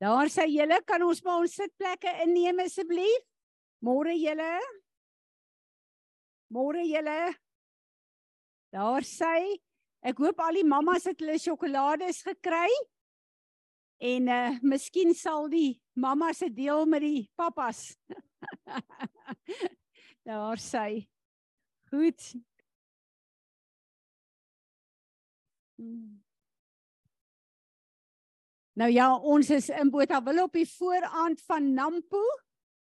Daar sê julle, kan ons maar ons sitplekke inneem asseblief? Môre julle. Môre julle. Daar sê ek hoop al die mammas het hulle sjokolades gekry. En uh miskien sal die mamma se deel met die pappas. Daar sê goed. Hmm. Nou ja, ons is in Botawil op die vooraand van Nampo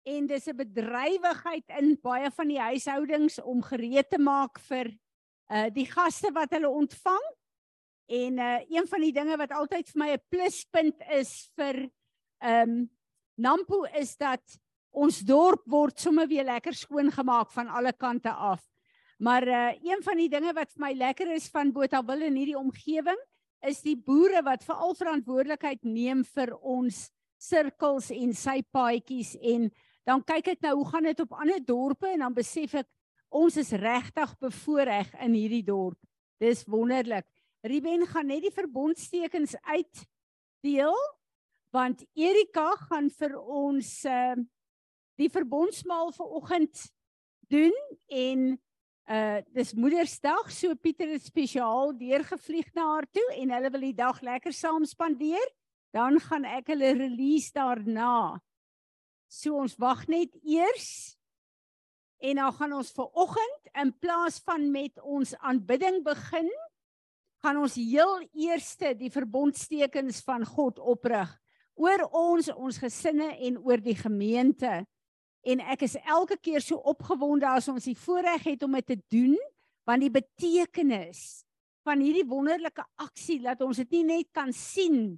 en dis 'n bedrywigheid in baie van die huishoudings om gereed te maak vir uh die gaste wat hulle ontvang. En uh een van die dinge wat altyd vir my 'n pluspunt is vir um Nampo is dat ons dorp word sommer weer lekker skoon gemaak van alle kante af. Maar uh een van die dinge wat vir my lekker is van Botawil en hierdie omgewing is die boere wat veral verantwoordelikheid neem vir ons sirkels en sy paadjies en dan kyk ek nou hoe gaan dit op ander dorpe en dan besef ek ons is regtig bevoordeel in hierdie dorp. Dis wonderlik. Ruben gaan net die verbondstekens uit deel want Erika gaan vir ons uh die verbondsmaal vanoggend doen en Uh dis Moedersdag, so Pieter het spesiaal deurgevlieg na haar toe en hulle wil die dag lekker saam spandeer. Dan gaan ek hulle release daarna. So ons wag net eers en dan gaan ons ver oggend in plaas van met ons aanbidding begin, gaan ons heel eerste die verbondstekens van God oprig oor ons, ons gesinne en oor die gemeente. En ek is elke keer so opgewonde as ons die voorreg het om dit te doen, want die betekenis van hierdie wonderlike aksie dat ons dit nie net kan sien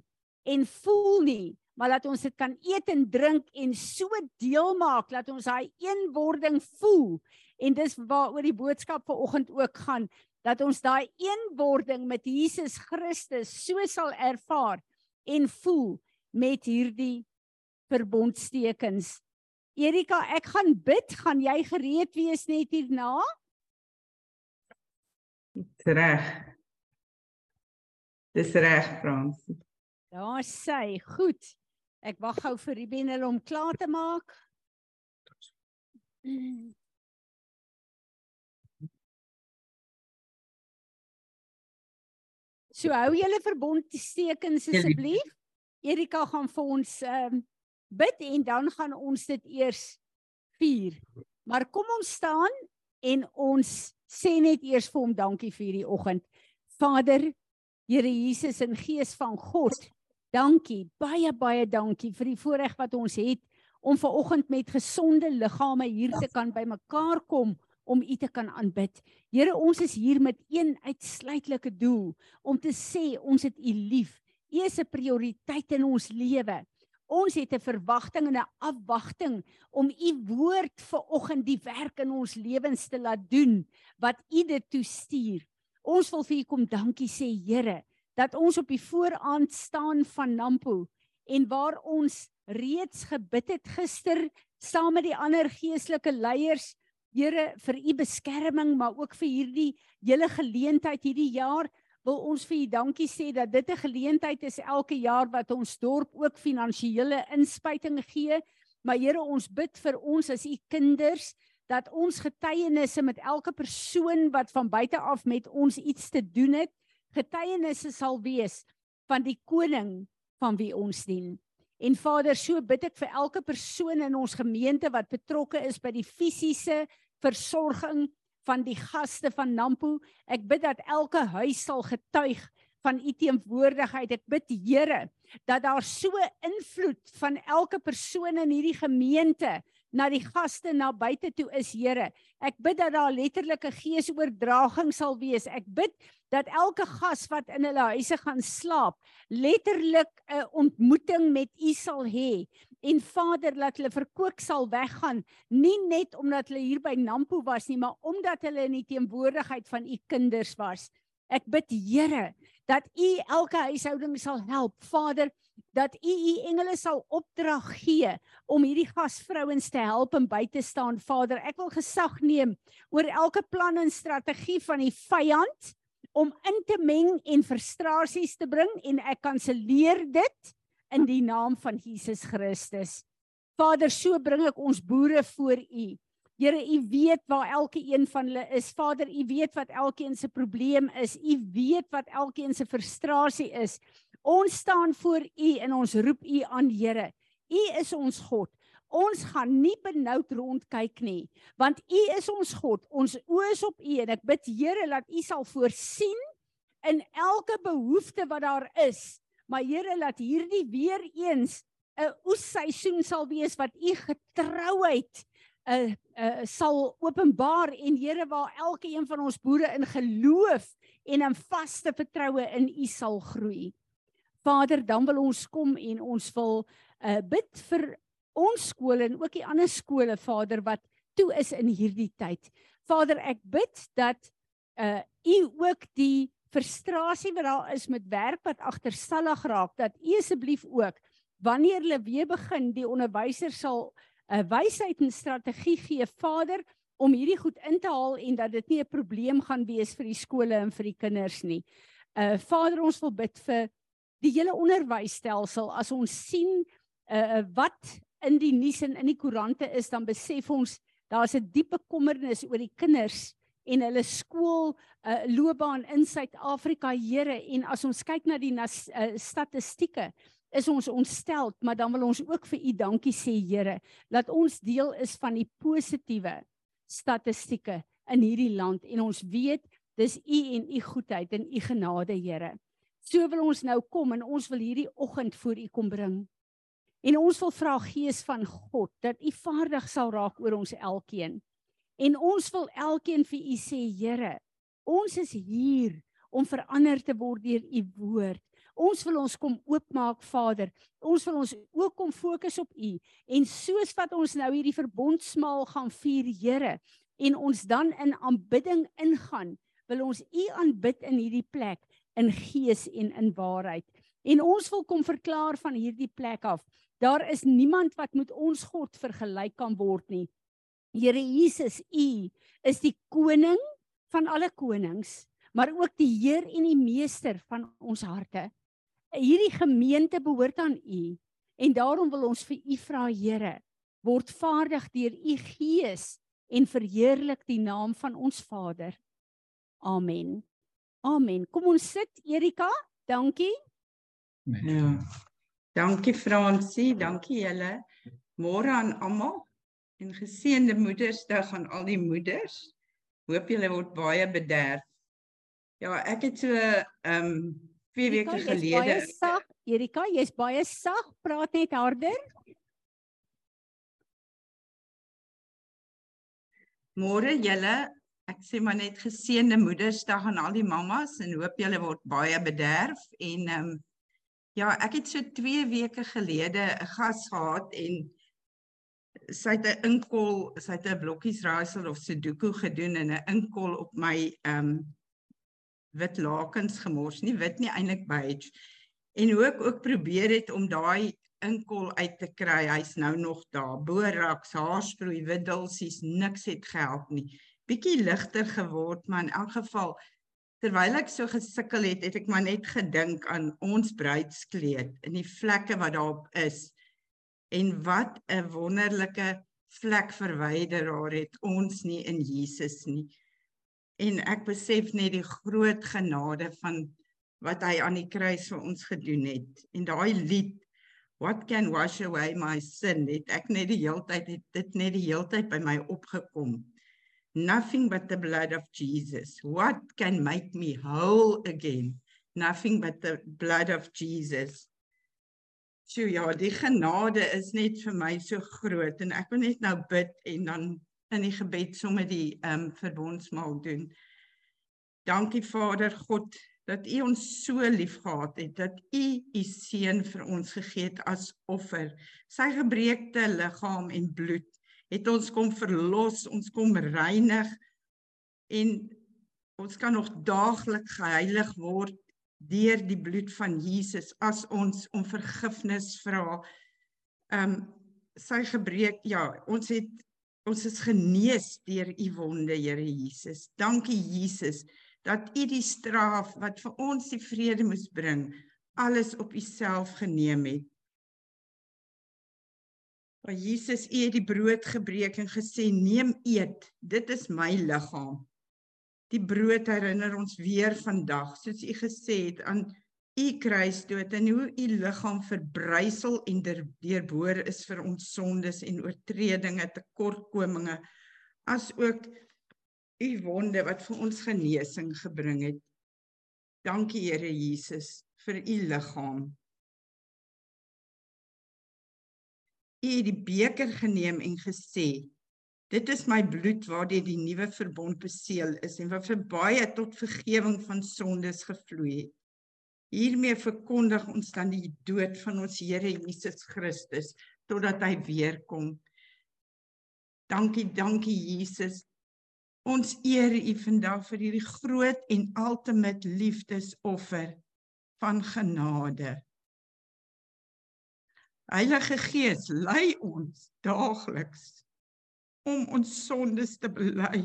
en voel nie, maar dat ons dit kan eet en drink en so deel maak dat ons daai eenwording voel. En dis waaroor die boodskap vanoggend ook gaan, dat ons daai eenwording met Jesus Christus so sal ervaar en voel met hierdie verbondstekens Erika, ek gaan bid, gaan jy gereed wees net hierna? Reg. Dis reg, Frans. Daar sê, goed. Ek wag gou vir Ruben hulle om klaar te maak. So hou julle verbondstekens asseblief. Erika gaan vir ons ehm um, bid en dan gaan ons dit eers vier. Maar kom ons staan en ons sê net eers vir hom dankie vir hierdie oggend. Vader, Here Jesus in gees van God, dankie, baie baie dankie vir die voorreg wat ons het om ver oggend met gesonde liggame hier te kan bymekaar kom om U te kan aanbid. Here, ons is hier met een uitsluitlike doel om te sê ons het U lief. U is 'n prioriteit in ons lewe. Ons het 'n verwagting en 'n afwagting om u woord vir oggend die werk in ons lewens te laat doen wat u dit toestuur. Ons wil vir u kom dankie sê Here dat ons op die vooraand staan van Nampo en waar ons reeds gebid het gister saam met die ander geestelike leiers Here vir u beskerming maar ook vir hierdie hele geleentheid hierdie jaar wil ons vir u dankie sê dat dit 'n geleentheid is elke jaar wat ons dorp ook finansiële inspuiting gee. Maar Here, ons bid vir ons as u kinders dat ons getuienisse met elke persoon wat van buite af met ons iets te doen het, getuienisse sal wees van die koning van wie ons dien. En Vader, so bid ek vir elke persoon in ons gemeente wat betrokke is by die fisiese versorging van die gaste van Nampo. Ek bid dat elke huis sal getuig van u teenwoordigheid. Ek bid Here dat daar so invloed van elke persoon in hierdie gemeente na die gaste na buite toe is Here. Ek bid dat daar letterlike geesoordraging sal wees. Ek bid dat elke gas wat in hulle huise gaan slaap, letterlik 'n ontmoeting met U sal hê. En Vader, laat hulle verkoop sal weggaan, nie net omdat hulle hier by Nampo was nie, maar omdat hulle in die teenwoordigheid van U kinders was. Ek bid Here dat U elke huishouding sal help. Vader, dat u u engele sal opdrag gee om hierdie gasvrouens te help en by te staan. Vader, ek wil gesag neem oor elke plan en strategie van die vyand om in te meng en frustrasies te bring en ek kanselleer dit in die naam van Jesus Christus. Vader, so bring ek ons boere voor U. Here, U weet waar elke een van hulle is. Vader, U weet wat elkeen se probleem is. U weet wat elkeen se frustrasie is. Ons staan voor U en ons roep U aan, Here. U is ons God. Ons gaan nie benoud rondkyk nie, want U is ons God. Ons oë is op U en ek bid Here dat U sal voorsien in elke behoefte wat daar is. Maar Here, laat hierdie weer eens 'n oesseisoen sal wees wat U getrouheid uh, uh sal openbaar en Here waar elke een van ons boere in geloof en in vaste vertroue in U sal groei. Vader, dan wil ons kom en ons wil uh bid vir ons skole en ook die ander skole Vader wat toe is in hierdie tyd. Vader, ek bid dat uh U ook die frustrasie wat daar is met werk wat agterstallig raak, dat U asseblief ook wanneer hulle weer begin, die onderwysers sal 'n uh, wysheid en strategie gee Vader om hierdie goed in te haal en dat dit nie 'n probleem gaan wees vir die skole en vir die kinders nie. Uh Vader, ons wil bid vir die hele onderwysstelsel as ons sien uh wat in die nuus en in die koerante is, dan besef ons daar's 'n diepe kommernis oor die kinders en hulle skool uh, loopbaan in Suid-Afrika, Here, en as ons kyk na die na, uh, statistieke, is ons ontstel, maar dan wil ons ook vir u dankie sê Here, dat ons deel is van die positiewe statistieke in hierdie land en ons weet dis u en u goedheid en u genade Here. So wil ons nou kom en ons wil hierdie oggend voor u kom bring. En ons wil vra Gees van God dat u vaardig sal raak oor ons elkeen. En ons wil elkeen vir u sê Here, ons is hier om verander te word deur u woord. Ons wil ons kom oopmaak Vader. Ons wil ons ook kom fokus op U en soos wat ons nou hierdie verbondsmaal gaan vier Here en ons dan in aanbidding ingaan, wil ons U aanbid in hierdie plek in gees en in waarheid. En ons wil kom verklaar van hierdie plek af. Daar is niemand wat met ons God vergelyk kan word nie. Here Jesus, U is die koning van alle konings, maar ook die Heer en die meester van ons harte hierdie gemeente behoort aan U en daarom wil ons vir U vra Here word vaardig deur U Gees en verheerlik die naam van ons Vader. Amen. Amen. Kom ons sit Erika. Dankie. Ja. Dankie Fransie, dankie julle. Môre aan almal en geseënde Moedersdag aan al die moeders. Hoop julle word baie bederf. Ja, ek het so ehm um, 2 weke gelede. Sag, Erika, jy's baie sag, praat net harder. Môre julle, ek sê maar net geseënde Moedersdag aan al die mammas en hoop julle word baie bederf en ehm um, ja, ek het so 2 weke gelede 'n gas gehad en sy het 'n inkol, sy het 'n blokkies raaisel of sudoku gedoen en 'n inkol op my ehm um, wit lakens gemors, nie wit nie eintlik beige. En hoe ek ook probeer het om daai inkol uit te kry, hy's nou nog daar. Boraks, haarsproei, widdelsies, niks het gehelp nie. Bietjie ligter geword, maar in elk geval terwyl ek so gesukkel het, het ek maar net gedink aan ons bruidskleed en die vlekke wat daarop is. En wat 'n wonderlike vlek verwyderaar het ons nie in Jesus nie en ek besef net die groot genade van wat hy aan die kruis vir ons gedoen het. En daai lied What can wash away my sin? Het ek net die heeltyd het dit net die heeltyd by my opgekom. Nothing but the blood of Jesus. What can make me whole again? Nothing but the blood of Jesus. So ja, die genade is net vir my so groot en ek wil net nou bid en dan in die gebed sommer die ehm um, verbondsmaal doen. Dankie Vader God dat U ons so liefgehad het dat U U seun vir ons gegee het as offer. Sy gebreekte liggaam en bloed het ons kom verlos, ons kom reinig en ons kan nog daagliks geheilig word deur die bloed van Jesus as ons om vergifnis vra. Ehm um, sy gebreek ja, ons het Ons is genees deur u wonde, Here Jesus. Dankie Jesus dat u die straf wat vir ons die vrede moes bring, alles op u self geneem het. waar Jesus U het die brood gebreek en gesê neem eet dit is my liggaam die brood herinner ons weer vandag soos U gesê het aan U kruisdood en hoe U liggaam verbrysel en deurboor is vir ons sondes en oortredinge tekortkominge as ook U wonde wat vir ons genesing gebring het. Dankie Here Jesus vir U liggaam. U het die beker geneem en gesê: Dit is my bloed waardeur die nuwe verbond beseël is en wat vir baie tot vergifnis van sondes gevloei het. Hiermee verkondig ons dan die dood van ons Here Jesus Christus totdat hy weer kom. Dankie, dankie Jesus. Ons eer U vandag vir hierdie groot en ultimate liefdesoffer van genade. Heilige Gees, lei ons daagliks om ons sondes te bely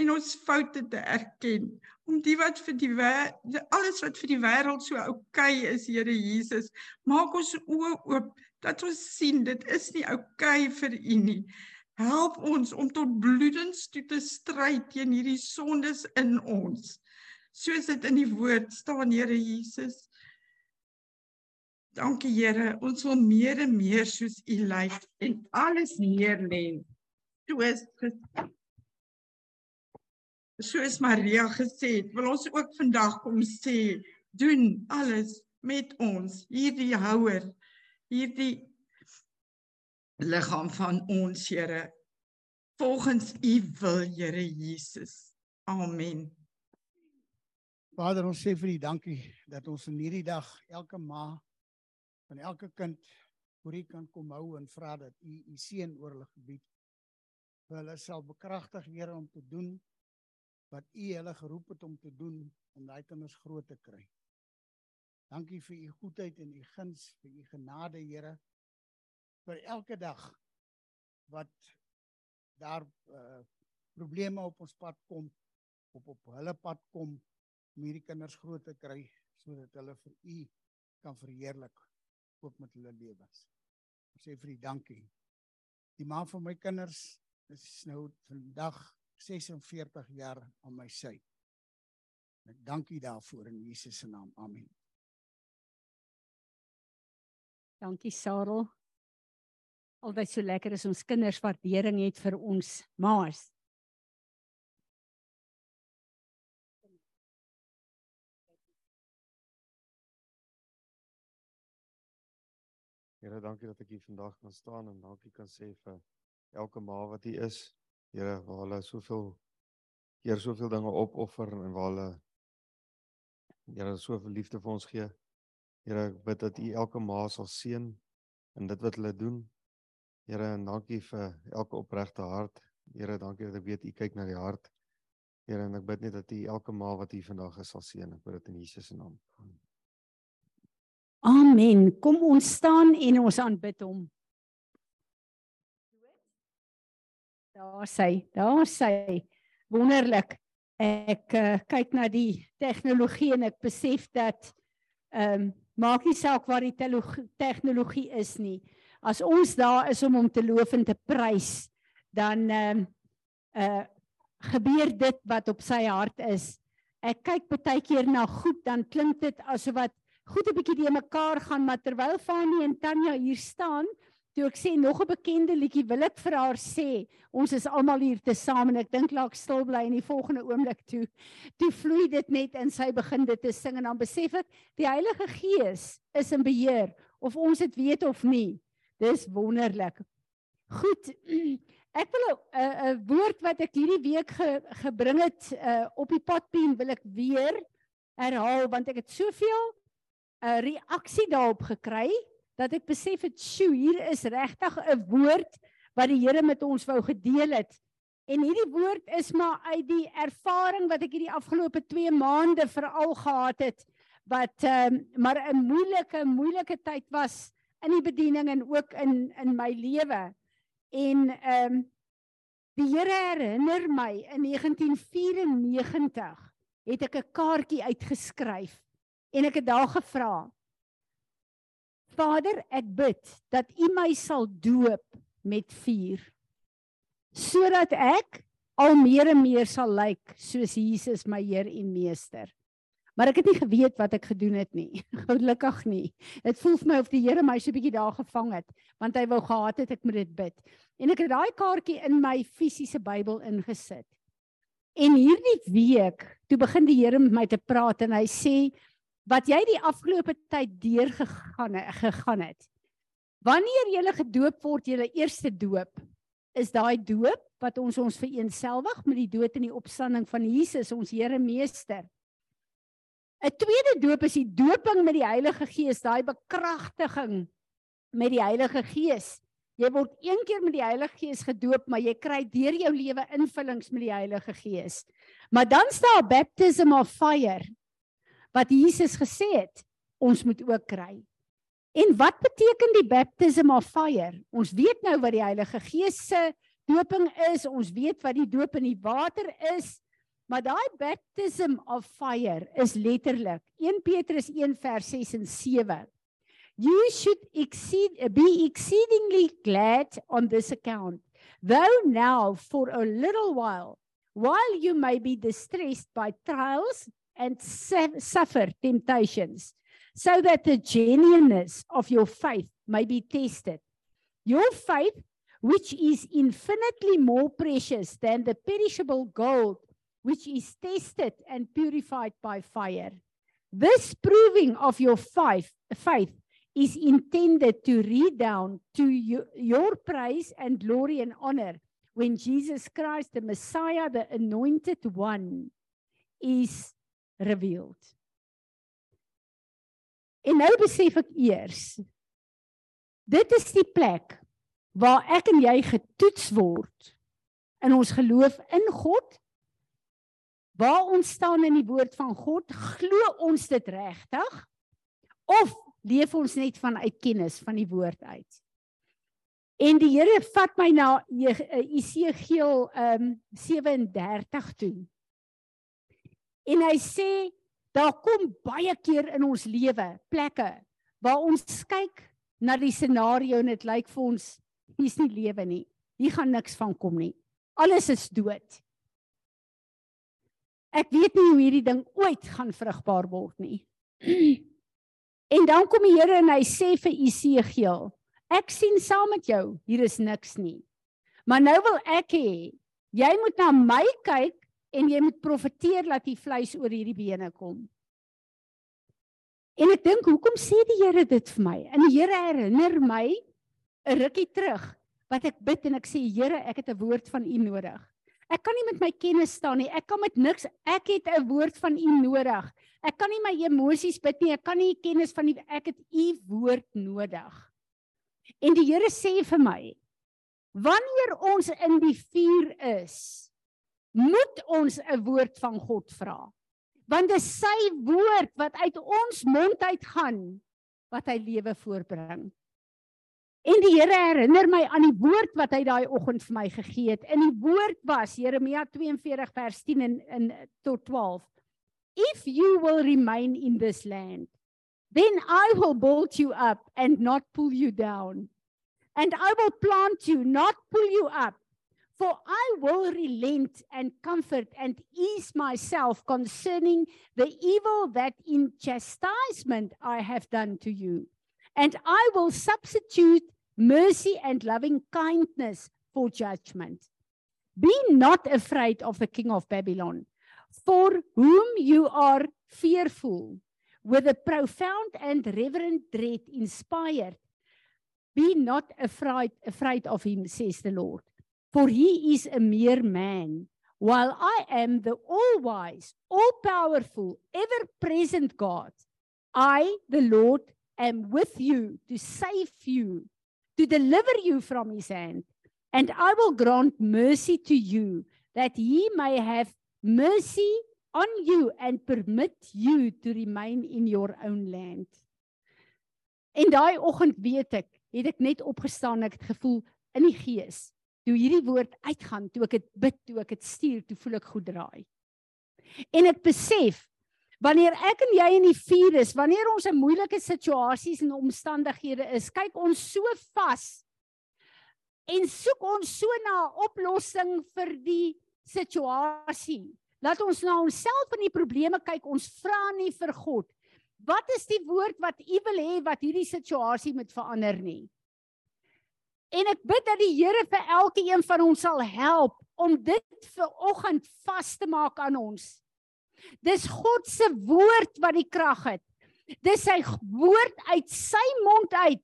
en ons foute te erken om die wat vir die alles wat vir die wêreld so oukei is Here Jesus maak ons oë oop dat ons sien dit is nie oukei vir U nie. Help ons om tot bloedens toe te stry teen hierdie sondes in ons. Soos dit in die woord staan Here Jesus. Dankie Here, ons wil meer en meer soos U lyk en alles neerlê. Soos soos Maria gesê het, wil ons ook vandag kom sê, doen alles met ons, hierdie houer, hierdie liggaam van ons Here volgens U wil, Here Jesus. Amen. Vader, ons sê vir U dankie dat ons in hierdie dag elke maand van elke kind voor U kan kom hou en vra dat U U seën oor hulle gebied. Hulle sal bekragtig Here om te doen wat U hulle geroep het om te doen om daai kinders groot te kry. Dankie vir U goedheid en U guns, vir U genade Here vir elke dag wat daar uh, probleme op ons pad kom op op hulle pad kom om hierdie kinders groot te kry sodat hulle vir U kan verheerlik ook met hulle lewens. Ek sê vir die dankie. Die ma van my kinders is nou vandag 46 jaar aan my sy. Ek dankie daarvoor in Jesus se naam. Amen. Dankie Sarel. Altyd so lekker as ons kinders waardering het vir ons ma's. Here, dankie dat ek hier vandag kan staan en dankie kan sê vir elke ma wat hier is. Here, waar hulle soveel Here soveel dinge opoffer en waar hulle Here soveel liefde vir ons gee. Here, ek bid dat U elke ma sal seën in dit wat hulle doen. Here, en dankie vir elke opregte hart. Here, dankie dat ek weet U kyk na die hart. Here, en ek bid net dat U elke ma wat hier vandag is sal seën. Ek bid dit in Jesus se naam. Amen. Kom ons staan en ons aanbid hom. Daar sê, daar sê wonderlik. Ek uh, kyk na die tegnologie en ek besef dat ehm um, maak nie saak waar die tegnologie is nie. As ons daar is om hom te loof en te prys, dan ehm um, uh gebeur dit wat op sy hart is. Ek kyk baie keer na goed dan klink dit asof wat goed 'n bietjie die mekaar gaan, maar terwyl Fanie en Tanya hier staan, toe ek sê nog 'n bekende liedjie, wil ek vir haar sê, ons is almal hier te saam en ek dink laat stil bly in die volgende oomblik toe. Toe vloei dit net in sy begin dit te sing en dan besef ek die Heilige Gees is in beheer of ons dit weet of nie. Dis wonderlik. Goed. Ek wil 'n uh, 'n woord wat ek hierdie week ge, gebring het uh, op die padpien wil ek weer herhaal want ek het soveel 'n reaksie daarop gekry dat ek besef het, "Sjoe, hier is regtig 'n woord wat die Here met ons wou gedeel het." En hierdie woord is maar uit die ervaring wat ek hierdie afgelope 2 maande veral gehad het wat ehm um, maar 'n moeilike moeilike tyd was in die bediening en ook in in my lewe. En ehm um, die Here herinner my in 1994 het ek 'n kaartjie uitgeskryf en ek het daar gevra Vader, ek bid dat U my sal doop met vuur sodat ek al meer en meer sal lyk soos Jesus my Heer en Meester. Maar ek het nie geweet wat ek gedoen het nie. Gelukkig nie. Dit voel vir my of die Here my so 'n bietjie daar gevang het, want hy wou gehad het ek moet dit bid. En ek het daai kaartjie in my fisiese Bybel ingesit. En hierdie week, toe begin die Here met my te praat en hy sê wat jy die afgelope tyd deurgegaan gegaan het. Wanneer jy gedoop word, jy eerste doop, is daai doop wat ons ons vereenselwig met die dood en die opstanding van Jesus, ons Here Meester. 'n Tweede doop is die doping met die Heilige Gees, daai bekragtiging met die Heilige Gees. Jy word een keer met die Heilige Gees gedoop, maar jy kry deur jou lewe invullings met die Heilige Gees. Maar dan staan baptism of fire wat Jesus gesê het ons moet ook kry. En wat beteken die baptism of fire? Ons weet nou wat die Heilige Gees se doping is, ons weet wat die doop in die water is, maar daai baptism of fire is letterlik 1 Petrus 1 vers 6 en 7. You should exceed be exceedingly glad on this account, though now for a little while while you may be distressed by trials and suffer temptations so that the genuineness of your faith may be tested. Your faith, which is infinitely more precious than the perishable gold, which is tested and purified by fire. This proving of your faith, is intended to redound to you, your praise and glory and honor when Jesus Christ, the Messiah, the anointed one, is revealed. En nou besef ek eers dit is die plek waar ek en jy getoets word in ons geloof in God. Waar ons staan in die woord van God, glo ons dit regtig of leef ons net vanuit kennis van die woord uit? En die Here vat my na Esegiel um 37 toe. En hy sê Daar kom baie keer in ons lewe plekke waar ons kyk na die scenario en dit lyk vir ons hier's nie lewe nie. Hier gaan niks van kom nie. Alles is dood. Ek weet nie hoe hierdie ding ooit gaan vrugbaar word nie. en dan kom die Here en hy sê vir Esegiel, ek sien saam met jou, hier is niks nie. Maar nou wil ek hê jy moet na my kyk en jy moet profeteer dat die vleis oor hierdie bene kom. En ek dink, hoekom sê die Here dit vir my? En die Here herinner my 'n rukkie terug wat ek bid en ek sê Here, ek het 'n woord van U nodig. Ek kan nie met my kennis staan nie. Ek kan met niks. Ek het 'n woord van U nodig. Ek kan nie my emosies bid nie. Ek kan nie kennis van U ek het U woord nodig. En die Here sê vir my: Wanneer ons in die vuur is, moet ons 'n woord van God vra. Want dit is sy woord wat uit ons mond uitgaan wat hy lewe voorbring. En die Here herinner my aan die woord wat hy daai oggend vir my gegee het. In die woord was Jeremia 42 vers 10 en in tot 12. If you will remain in this land, then I will build you up and not pull you down. And I will plant you, not pull you up For I will relent and comfort and ease myself concerning the evil that in chastisement I have done to you. And I will substitute mercy and loving kindness for judgment. Be not afraid of the king of Babylon, for whom you are fearful, with a profound and reverent dread inspired. Be not afraid, afraid of him, says the Lord. For he is a mere man, while I am the all wise, all powerful, ever present God. I, the Lord, am with you to save you, to deliver you from his hand. And I will grant mercy to you, that he may have mercy on you and permit you to remain in your own land. En daai oggend weet ek, het ek net opgestaan, ek het gevoel in die gees, toe hierdie woord uitgaan, toe ek dit bid, toe ek dit stuur, toe voel ek goed draai. En ek besef Wanneer ek en jy in die vuur is, wanneer ons in moeilike situasies en omstandighede is, kyk ons so vas en soek ons so na 'n oplossing vir die situasie. Laat ons na onsself en die probleme kyk. Ons vra nie vir God. Wat is die woord wat U wil hê wat hierdie situasie moet verander nie? En ek bid dat die Here vir elkeen van ons sal help om dit vir oggend vas te maak aan ons. Dis God se woord wat die krag het. Dis sy woord uit sy mond uit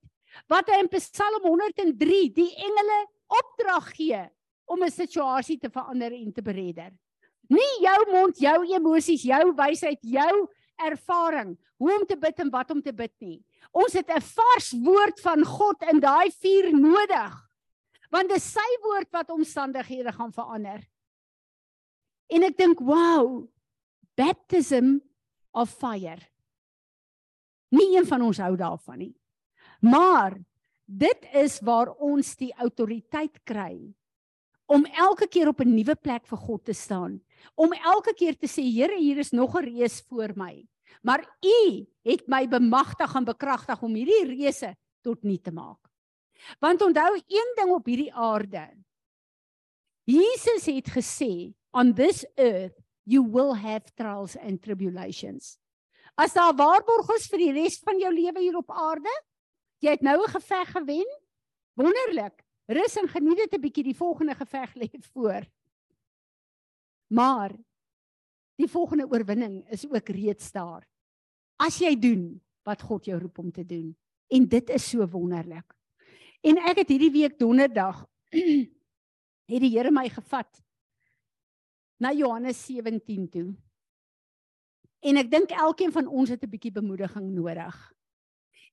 wat hy in Psalm 103 die engele opdrag gee om 'n situasie te verander en te beredder. Nie jou mond, jou emosies, jou wysheid, jou ervaring hoe om te bid en wat om te bid nie. Ons het 'n vars woord van God in daai vuur nodig. Want dit is sy woord wat omstandighede gaan verander. En ek dink, "Wow, baptism of fire. Nie een van ons hou daarvan nie. Maar dit is waar ons die autoriteit kry om elke keer op 'n nuwe plek vir God te staan, om elke keer te sê Here, hier is nog 'n reus voor my. Maar U het my bemagtig en bekragtig om hierdie reuse tot nie te maak. Want onthou een ding op hierdie aarde. Jesus het gesê on this earth you will have trials and tribulations. As daar waarborg is vir die res van jou lewe hier op aarde, jy het nou 'n geveg gewen. Wonderlik. Rus en geniet dit 'n bietjie, die volgende geveg lê voor. Maar die volgende oorwinning is ook reeds daar. As jy doen wat God jou roep om te doen. En dit is so wonderlik. En ek het hierdie week donderdag het die Here my gevat na Johannes 17 toe. En ek dink elkeen van ons het 'n bietjie bemoediging nodig.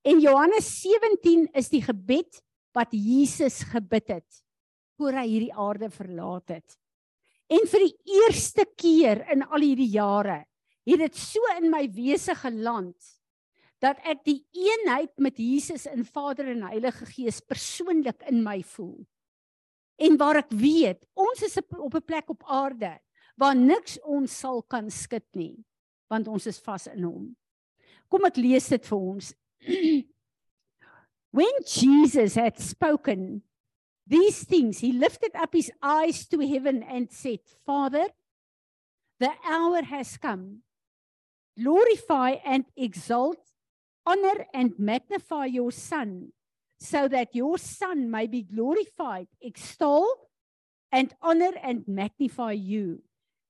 En Johannes 17 is die gebed wat Jesus gebid het voor hy hierdie aarde verlaat het. En vir die eerste keer in al hierdie jare het dit so in my wese geland dat ek die eenheid met Jesus in Vader en Heilige Gees persoonlik in my voel. En waar ek weet, ons is op 'n plek op aarde waar niks ons sal kan skud nie want ons is vas in hom. Kom ek lees dit vir ons. When Jesus had spoken these things he lifted up his eyes to heaven and said father the hour has come. Glorify and exalt honor and magnify your son so that your son may be glorified extol and honor and magnify you.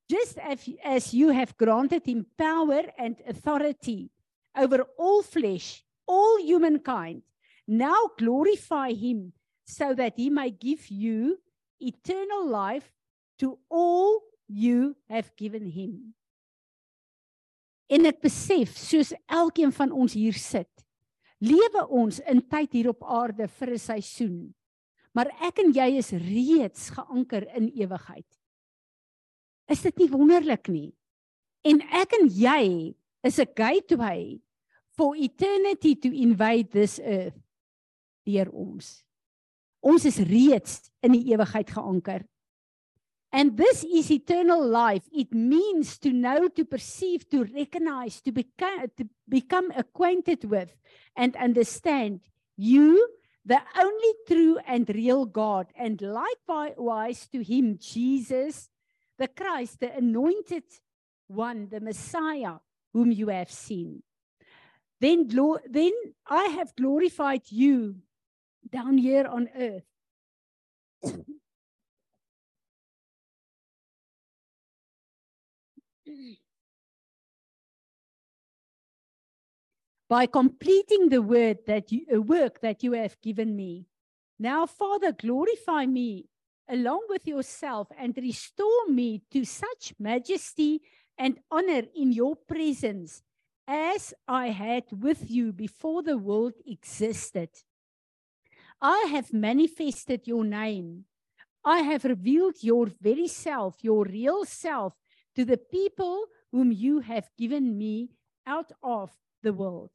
Just as, as you have granted him power and authority over all flesh, all humankind, now glorify him so that he may give you eternal life to all you have given him. En ek besef soos elkeen van ons hier sit, lewe ons in tyd hier op aarde vir 'n seisoen. Maar ek en jy is reeds geanker in ewigheid. Is dit nie wonderlik nie? En ek en jy is 'n gateway for eternity to invade this earth deur ons. Ons is reeds in die ewigheid geanker. And this is eternal life. It means to know, to perceive, to recognize, to become to become acquainted with and understand you the only true and real God and likewise to him Jesus the Christ, the anointed one, the Messiah, whom you have seen. Then, then I have glorified you down here on earth. By completing the word that you, uh, work that you have given me. Now, Father, glorify me along with yourself and restore me to such majesty and honor in your presence as I had with you before the world existed. I have manifested your name. I have revealed your very self, your real self, to the people whom you have given me out of the world.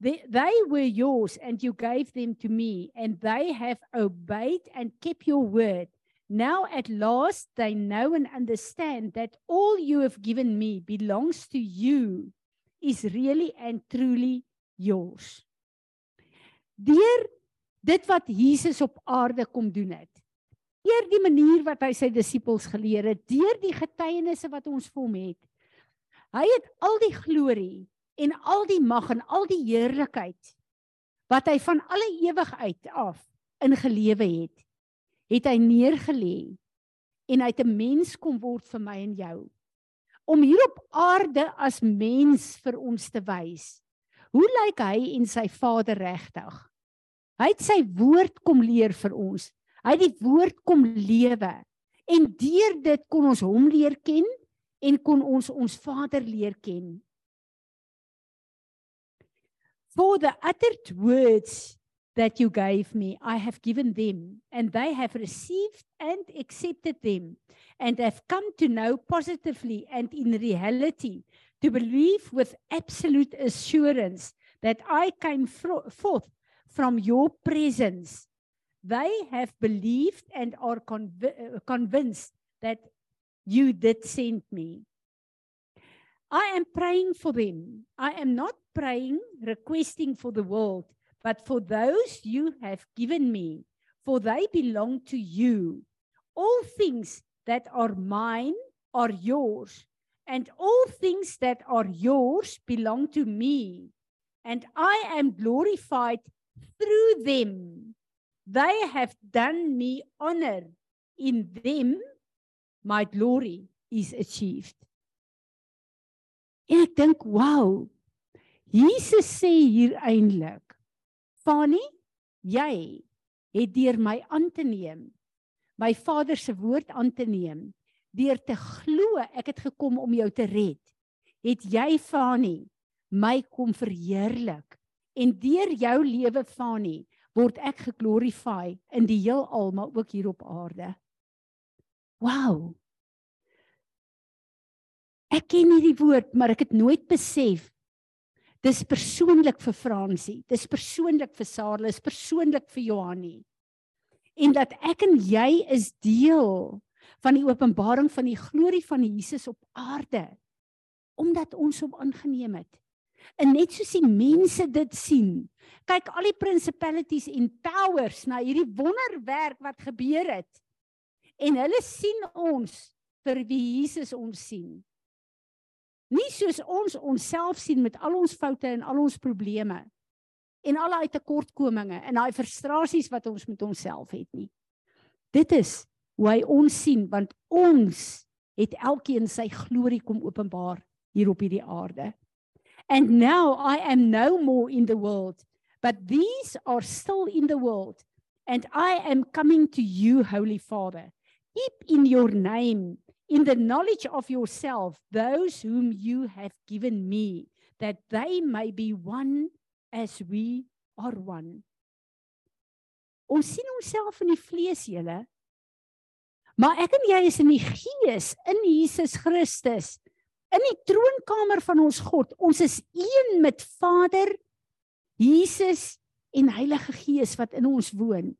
They, they were yours and you gave them to me, and they have obeyed and kept your word. Now at last they know and understand that all you have given me belongs to you, is really and truly yours. Deur dit wat Jesus op aarde kom doen het. Deur die manier wat hy sy disippels geleer het, deur die getuienisse wat ons vir hom het. Hy het al die glorie en al die mag en al die heerlikheid wat hy van alle ewigheid af ingelewe het, het hy neergelê en hy het 'n mens kom word vir my en jou om hier op aarde as mens vir ons te wys. Hoe lyk hy en sy Vader regtig? Hy het sy woord kom leer vir ons. Hy het die woord kom lewe en deur dit kon ons hom leer ken en kon ons ons Vader leer ken. For the uttered words that you gave me, I have given them, and they have received and accepted them, and have come to know positively and in reality to believe with absolute assurance that I came forth from your presence. They have believed and are conv uh, convinced that you did send me. I am praying for them. I am not praying, requesting for the world, but for those you have given me, for they belong to you. All things that are mine are yours, and all things that are yours belong to me, and I am glorified through them. They have done me honor. In them, my glory is achieved. En ek dink, wow. Jesus sê hier eintlik, Fani, jy het deur my aan te neem, my Vader se woord aan te neem, deur te glo ek het gekom om jou te red. Het jy Fani my kom verheerlik en deur jou lewe Fani word ek geglorify in die heelal maar ook hier op aarde. Wow. Ek ken hierdie woord, maar ek het nooit besef dis persoonlik vir Fransie, dis persoonlik vir Sarah, dis persoonlik vir Johanie. En dat ek en jy is deel van die openbaring van die glorie van Jesus op aarde omdat ons hom aangeneem het. En net soos die mense dit sien, kyk al die principalities en powers na hierdie wonderwerk wat gebeur het. En hulle sien ons vir wie Jesus ons sien. Nie soos ons onsself sien met al ons foute en al ons probleme en al daai tekortkominge en daai frustrasies wat ons met onsself het nie. Dit is hoe hy ons sien want ons het elkeen sy glorie kom openbaar hier op hierdie aarde. And now I am no more in the world but these are still in the world and I am coming to you holy father. Keep in your name in the knowledge of yourself those whom you have given me that they may be one as we are one. Ons sien onsself in die vlees julle. Maar ek en jy is in die gees in Jesus Christus in die troonkamer van ons God. Ons is een met Vader Jesus en Heilige Gees wat in ons woon.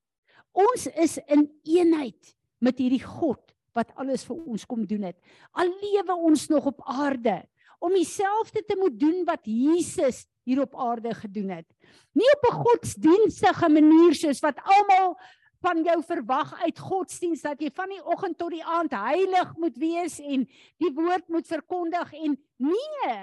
Ons is in eenheid met hierdie God wat alles vir ons kom doen het. Al lewe ons nog op aarde om dieselfde te moet doen wat Jesus hier op aarde gedoen het. Nie op 'n godsdienstige manier soos wat almal van jou verwag uit godsdienst dat jy van die oggend tot die aand heilig moet wees en die woord moet verkondig en nee,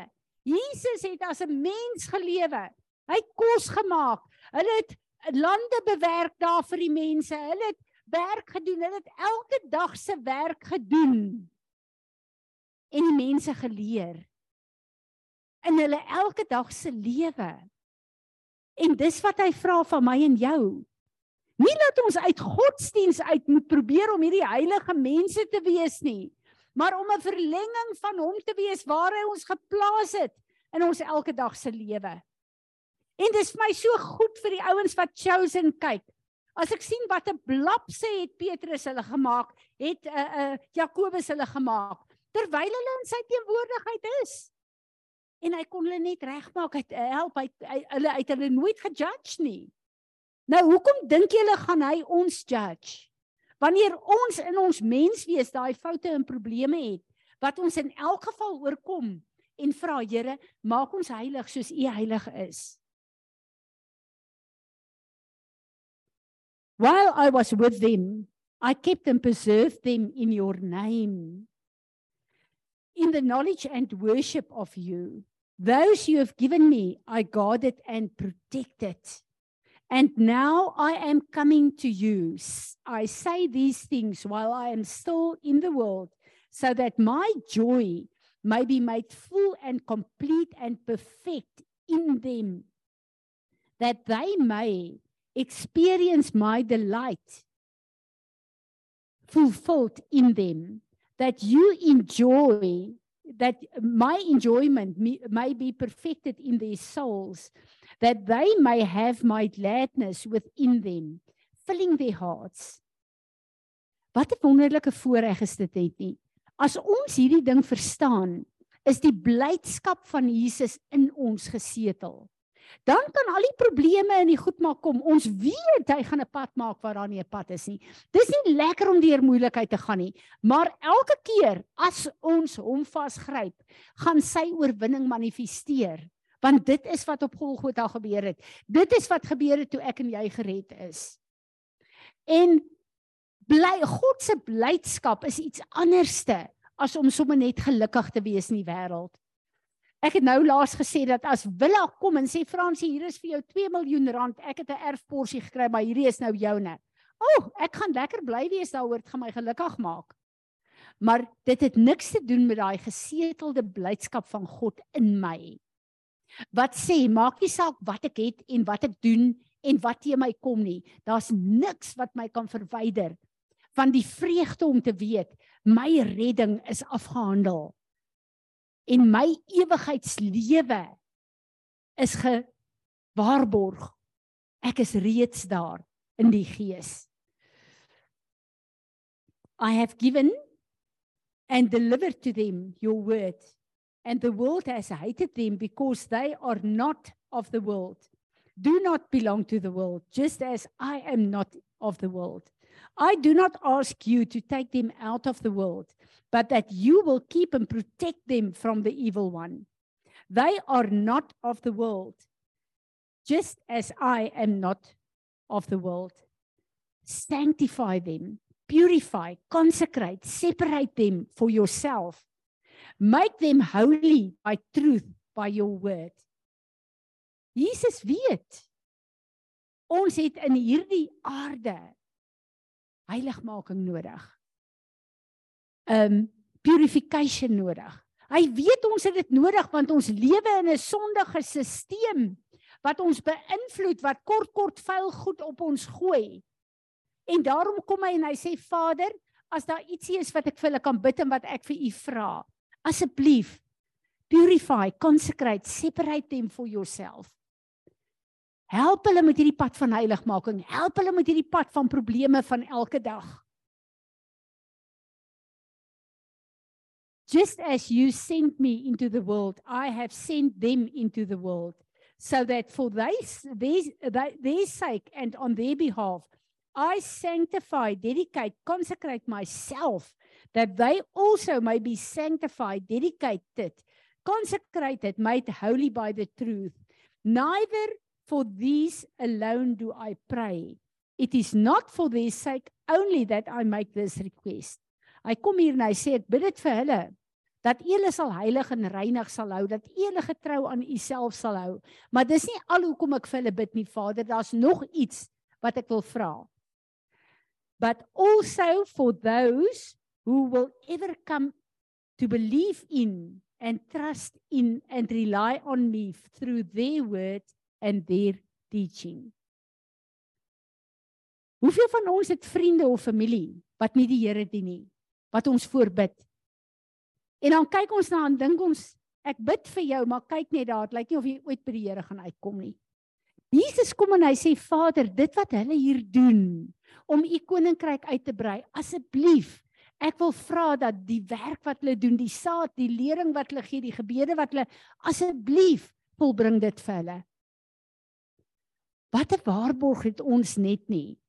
Jesus het as 'n mens gelewe. Hy het kos gemaak. Hulle het lande bewerk daar vir die mense. Hulle het werk gedoen. Hulle het elke dag se werk gedoen. En die mense geleer in hulle elke dag se lewe. En dis wat hy vra van my en jou. Nie dat ons uit godsdiens uit moet probeer om hierdie heilige mense te wees nie, maar om 'n verlenging van hom te wees waar hy ons geplaas het in ons elke dag se lewe. En dis vir my so goed vir die ouens wat chosen kyk. As ek sien wat 'n blapse het Petrus hulle gemaak, het 'n uh, eh, 'n uh, Jakobus hulle gemaak terwyl hulle in sy teenwoordigheid is. En hy kon hulle net regmaak, hy help hy, hy hulle uit hulle nooit gejudge nie. Nou hoekom dink julle gaan hy ons judge? Wanneer ons in ons menswees daai foute en probleme het wat ons in elk geval oorkom en vra Here, maak ons heilig soos U heilig is. While I was with them, I kept and preserved them in your name. In the knowledge and worship of you, those you have given me, I guarded and protected. And now I am coming to you. I say these things while I am still in the world, so that my joy may be made full and complete and perfect in them, that they may experience my delight fulfilled in them, that you enjoy, that my enjoyment may be perfected in their souls, that they may have my gladness within them, filling their hearts. Wat 'n wonderlike voorreg is dit net nie. As ons hierdie ding verstaan, is die blydskap van Jesus in ons gesetel dan kan al die probleme in die goed maak kom. Ons weet hy gaan 'n pad maak waar daar nie 'n pad is nie. Dis nie lekker om deur moeilikheid te gaan nie, maar elke keer as ons hom vasgryp, gaan sy oorwinning manifesteer. Want dit is wat op Golgotha gebeur het. Dit is wat gebeur het toe ek en jy gered is. En bly God se blydskap is iets anderste as om sommer net gelukkig te wees in die wêreld. Ek het nou laas gesê dat as Willa kom en sê Fransie, hier is vir jou 2 miljoen rand. Ek het 'n erfporsie gekry, maar hierdie is nou joune. O, oh, ek gaan lekker bly wees daaroor, dit gaan my gelukkig maak. Maar dit het niks te doen met daai gesetelde blydskap van God in my. Wat sê, maak nie saak wat ek het en wat ek doen en wat teen my kom nie. Daar's niks wat my kan verwyder van die vreugde om te weet my redding is afgehandel en my ewigheidslewe is gewaarborg. Ek is reeds daar in die gees. I have given and delivered to them your word and the world has hated them because they are not of the world do not belong to the world just as I am not of the world I do not ask you to take them out of the world but that you will keep and protect them from the evil one. They are not of the world, just as I am not of the world. Sanctify them, purify, consecrate, separate them for yourself. Make them holy by truth, by your word. Jesus weet ons het in hierdie aarde heiligmaking nodig um purification nodig. Hy weet ons het dit nodig want ons lewe in 'n sondige stelsel wat ons beïnvloed wat kort kort vuil goed op ons gooi. En daarom kom hy en hy sê Vader, as daar ietsie is wat ek vir hulle kan bid en wat ek vir u vra, asseblief purify, consecrate, separate them for yourself. Help hulle met hierdie pad van heiligmaking. Help hulle met hierdie pad van probleme van elke dag. Just as you sent me into the world, I have sent them into the world, so that for their, their, their sake and on their behalf, I sanctify, dedicate, consecrate myself, that they also may be sanctified, dedicated, consecrated, made holy by the truth. Neither for these alone do I pray. It is not for their sake only that I make this request. Hy kom hier en hy sê ek bid dit vir hulle dat U hulle sal heilig en reinig sal hou, dat U hulle getrou aan U self sal hou. Maar dis nie al hoekom ek vir hulle bid nie, Vader, daar's nog iets wat ek wil vra. But also for those who will ever come to believe in and trust in and rely on me through their word and their teaching. Hoeveel van ons het vriende of familie wat nie die Here dien nie, wat ons voorbid En dan kyk ons na en dink ons ek bid vir jou, maar kyk net daar, dit lyk nie of jy ooit by die Here gaan uitkom nie. Jesus kom en hy sê Vader, dit wat hulle hier doen om u koninkryk uit te brei, asseblief Ek wil vra dat die werk wat hulle doen, die saad, die lering wat hulle gee, die gebede wat hulle asseblief volbring dit vir hulle. Wat 'n waarborg het ons net nie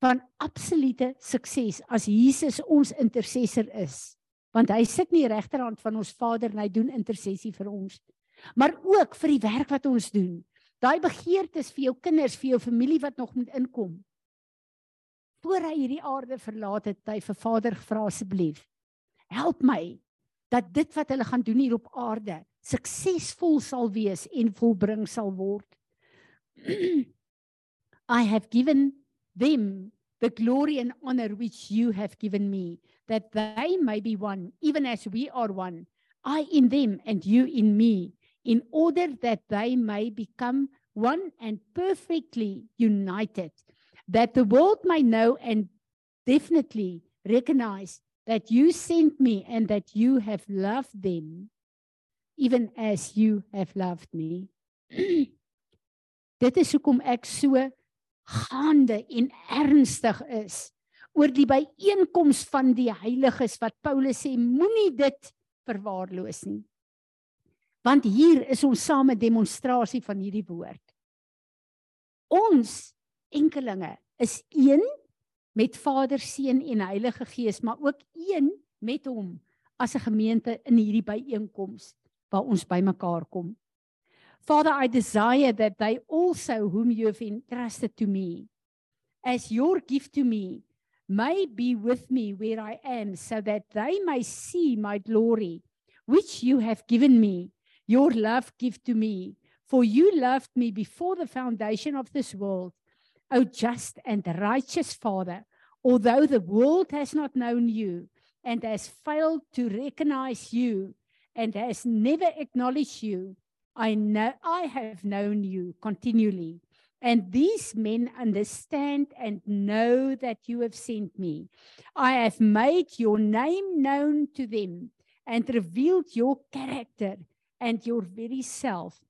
van absolute sukses as Jesus ons intercessor is. Want hy sit nie regterhand van ons Vader en hy doen intersessie vir ons. Maar ook vir die werk wat ons doen. Daai begeertes vir jou kinders, vir jou familie wat nog moet inkom. Voor hy hierdie aarde verlaat het, hy vir Vader gevra asseblief, help my dat dit wat hulle gaan doen hier op aarde suksesvol sal wees en volbring sal word. I have given them the glory and honor which you have given me, that they may be one, even as we are one, I in them and you in me, in order that they may become one and perfectly united, that the world may know and definitely recognize that you sent me and that you have loved them, even as you have loved me. Dit is hoekom ek so gaande en ernstig is oor die byeenkoms van die heiliges wat Paulus sê moenie dit verwaarloos nie. Want hier is ons same demonstrasie van hierdie woord. Ons enkelinge is een met Vader, Seun en Heilige Gees, maar ook een met hom as 'n gemeente in hierdie byeenkoms waar ons bymekaar kom. Father, I desire that they also, whom you have entrusted to me, as your gift to me, may be with me where I am, so that they may see my glory, which you have given me, your love give to me. For you loved me before the foundation of this world. O just and righteous Father, although the world has not known you and has failed to recognize you and has never acknowledged you, I know I have known you continually. And these men understand and know that you have sent me. I have made your name known to them and revealed your character and your very self.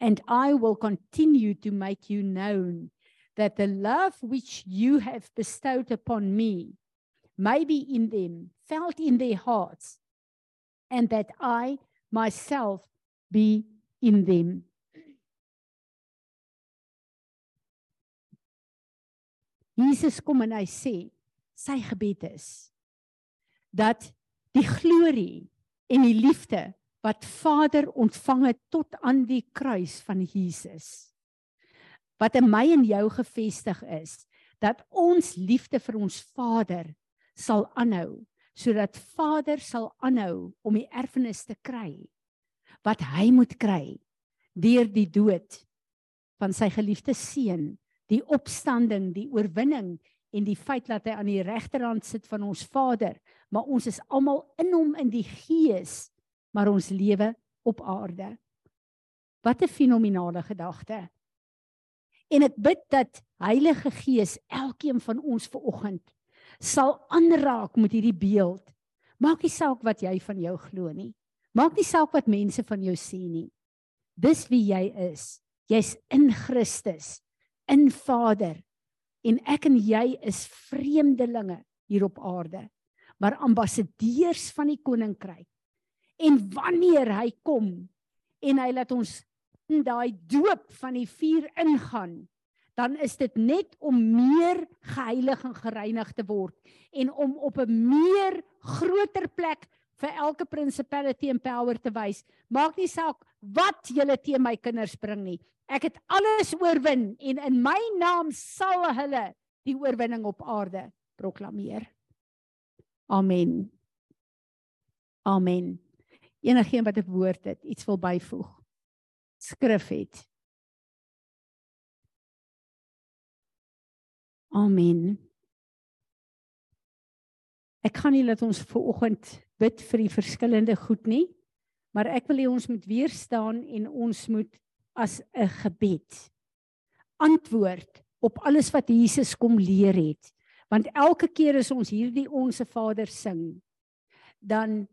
And I will continue to make you known that the love which you have bestowed upon me may be in them, felt in their hearts, and that I myself be in them. Jesus kom en hy sê sy gebed is dat die glorie en die liefde wat Vader ontvang het tot aan die kruis van Jesus wat in my en jou gefestig is dat ons liefde vir ons Vader sal aanhou sodat Vader sal aanhou om die erfenis te kry wat hy moet kry deur die dood van sy geliefde seun, die opstanding, die oorwinning en die feit dat hy aan die regterhand sit van ons Vader, maar ons is almal in hom in die gees, maar ons lewe op aarde. Wat 'n fenominale gedagte. En ek bid dat Heilige Gees elkeen van ons ver oggend sal aanraak met hierdie beeld. Maak nie saak wat jy van jou glo nie. Maak nie saak wat mense van jou sê nie. Dis wie jy is. Jy's in Christus, in Vader. En ek en jy is vreemdelinge hier op aarde, maar ambassadeurs van die koninkryk. En wanneer hy kom en hy laat ons in daai doop van die vuur ingaan, dan is dit net om meer geheilig en gereinig te word en om op 'n meer groter plek vir elke principality en power te wys. Maak nie saak wat julle teen my kinders bring nie. Ek het alles oorwin en in my naam sal hulle die oorwinning op aarde proklameer. Amen. Amen. Enigeen wat 'n woord het, iets wil byvoeg. Skrif het. Amen. Ek kan nie laat ons ver oggend bid vir die verskillende goed nie. Maar ek wil hê ons moet weer staan en ons moet as 'n gebed antwoord op alles wat Jesus kom leer het. Want elke keer as ons hierdie onsse Vader sing, dan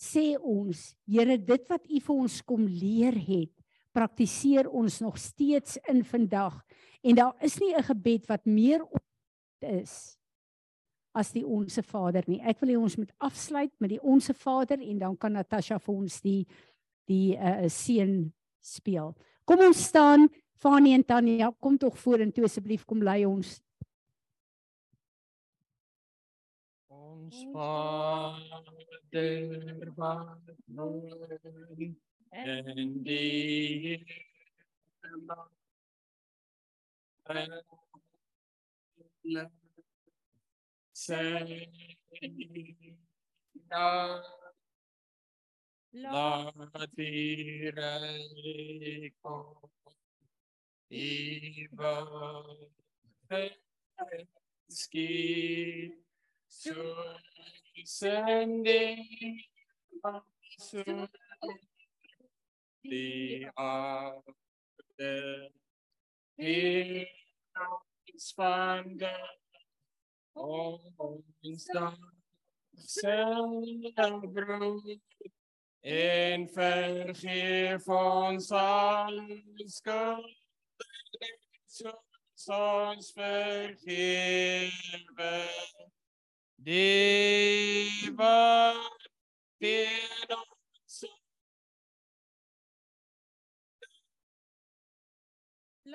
sê ons, Here, dit wat U vir ons kom leer het, praktiseer ons nog steeds in vandag. En daar is nie 'n gebed wat meer is as die onsse Vader nie. Ek wil hê ons moet afsluit met die onsse Vader en dan kan Natasha vir ons die die uh seën speel. Kom ons staan, Fanie en Tanya, kom tog vorentoe asseblief kom lei ons. Ons Vader wat woon in die hemel. Sê naam Laat die rijk kom, Iba skiet, soos in die so die aarde. Heer ons van de ons dan zelf brood en vergeef ons alle skuld soos ons vergewe die wat teen ons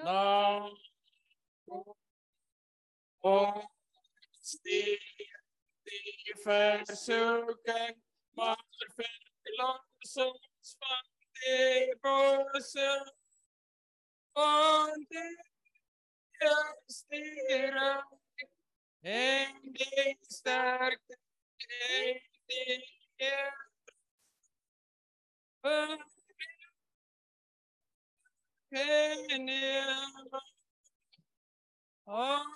laat ons die die versoeking maar verlos ons van die bose van die stira en die sterkte en die Amen. Very any